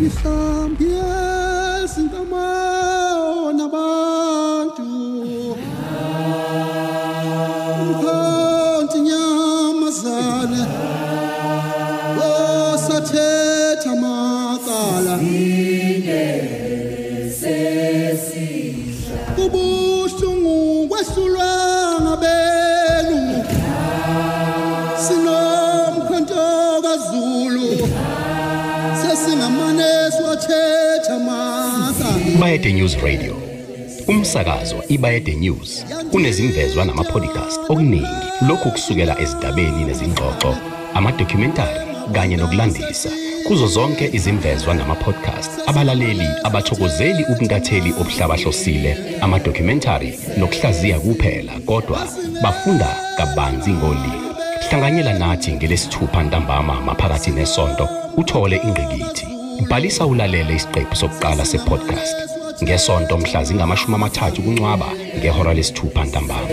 mihlambi yezinkomo nabantu. Umkhonti nyamazane osathetha macala kubuhlungu kwehlulwa ngabelungu. Sinomkhonto kaZulu. Sesingamane siwathetha macala Ibayede News Radio. Umsakazo Ibayede News. Unezimvezwa nama-podcast okuningi lokhu kusukela ezindabeni nezingxoxo, amadocumentary kanye nokulandisa. Kuzo zonke izimvezwa nama-podcast. Abalaleli abathokozeli ubuntatheli obuhlabahlosile amadocumentary nokuhlaziya kuphela kodwa bafunda kabanzi ngolimi. Hlanganyela nathi ngelesithupha ntambama maphakathi nesonto uthole ingqikithi. Bhalisa ulalele isiqephu sokuqala sepodcast. Ngesonto mhla zingamashumi amathathu kuncwaba ngehora lesithupha ntambama.